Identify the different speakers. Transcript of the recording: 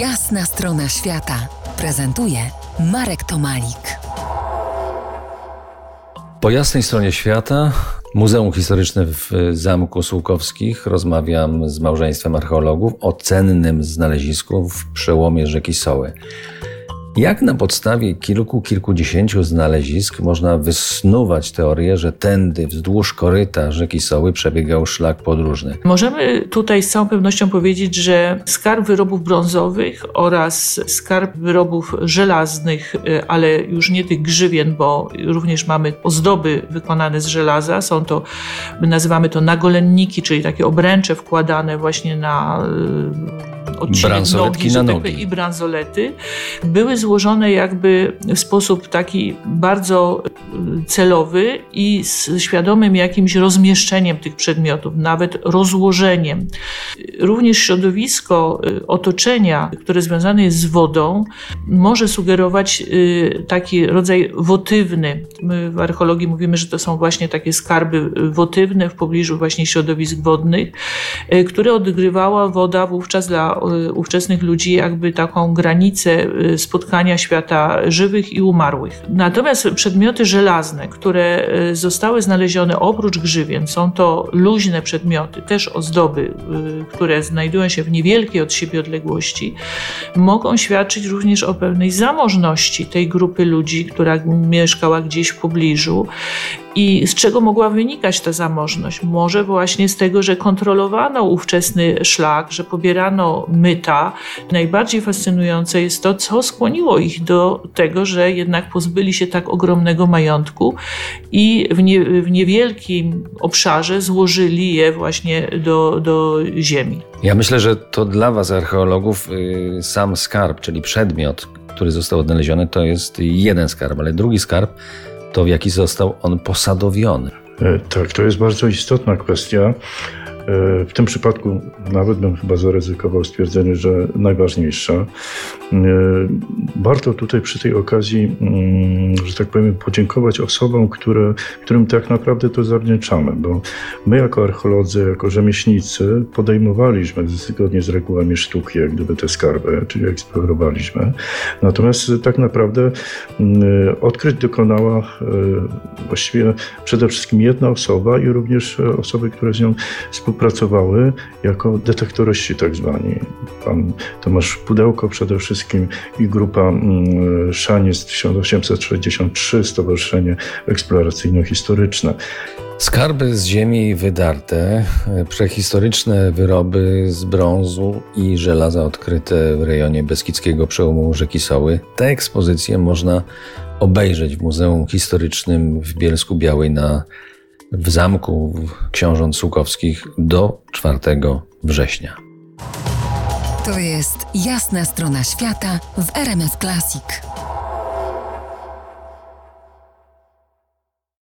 Speaker 1: Jasna strona świata prezentuje Marek Tomalik.
Speaker 2: Po jasnej stronie świata, Muzeum Historyczne w Zamku Sułkowskich, rozmawiam z małżeństwem archeologów o cennym znalezisku w przełomie rzeki Soły. Jak na podstawie kilku, kilkudziesięciu znalezisk można wysnuwać teorię, że tędy wzdłuż koryta rzeki Soły przebiegał szlak podróżny?
Speaker 3: Możemy tutaj z całą pewnością powiedzieć, że skarb wyrobów brązowych oraz skarb wyrobów żelaznych, y, ale już nie tych grzywien, bo również mamy ozdoby wykonane z żelaza. Są to, my nazywamy to nagolenniki, czyli takie obręcze wkładane właśnie na y, odcinek nogi, na tak nogi. i bransolety, były złożone jakby w sposób taki bardzo y, celowy i z świadomym jakimś rozmieszczeniem tych przedmiotów, nawet rozłożeniem. Również środowisko y, otoczenia, które związane jest z wodą, może sugerować y, taki rodzaj wotywny. My w archeologii mówimy, że to są właśnie takie skarby wotywne w pobliżu właśnie środowisk wodnych, które odgrywała woda wówczas dla Y, ówczesnych ludzi jakby taką granicę y, spotkania świata żywych i umarłych. Natomiast przedmioty żelazne, które y, zostały znalezione oprócz grzywien, są to luźne przedmioty, też ozdoby, które znajdują się w niewielkiej od siebie odległości, mogą świadczyć również o pewnej zamożności tej grupy ludzi, która mieszkała gdzieś w pobliżu i z czego mogła wynikać ta zamożność? Może właśnie z tego, że kontrolowano ówczesny szlak, że pobierano myta. Najbardziej fascynujące jest to, co skłoniło ich do tego, że jednak pozbyli się tak ogromnego majątku i w, nie, w niewielkim obszarze złożyli je właśnie do, do ziemi.
Speaker 2: Ja myślę, że to dla Was, archeologów, y, sam skarb, czyli przedmiot, który został odnaleziony, to jest jeden skarb, ale drugi skarb to, w jaki został on posadowiony.
Speaker 4: E, tak, to jest bardzo istotna kwestia. W tym przypadku nawet bym chyba zaryzykował stwierdzenie, że najważniejsza. E, warto tutaj przy tej okazji, mm, że tak powiem, podziękować osobom, które, którym tak naprawdę to zawdzięczamy, bo my jako archeolodzy, jako rzemieślnicy podejmowaliśmy zgodnie z regułami sztuki, jak gdyby te skarby, czyli eksplorowaliśmy. Natomiast tak naprawdę mm, odkryć dokonała e, właściwie przede wszystkim jedna osoba i również osoby, które z nią współpracowały współpracowały jako detektoryści tak zwani. Pan Tomasz Pudełko przede wszystkim i grupa mm, Szaniec 1863, Stowarzyszenie Eksploracyjno-Historyczne.
Speaker 2: Skarby z ziemi wydarte, prehistoryczne wyroby z brązu i żelaza odkryte w rejonie Beskidzkiego przełomu rzeki Soły. Te ekspozycje można obejrzeć w Muzeum Historycznym w Bielsku Białej na w zamku książąt Słukowskich do 4 września.
Speaker 1: To jest jasna strona świata w RMS Classic.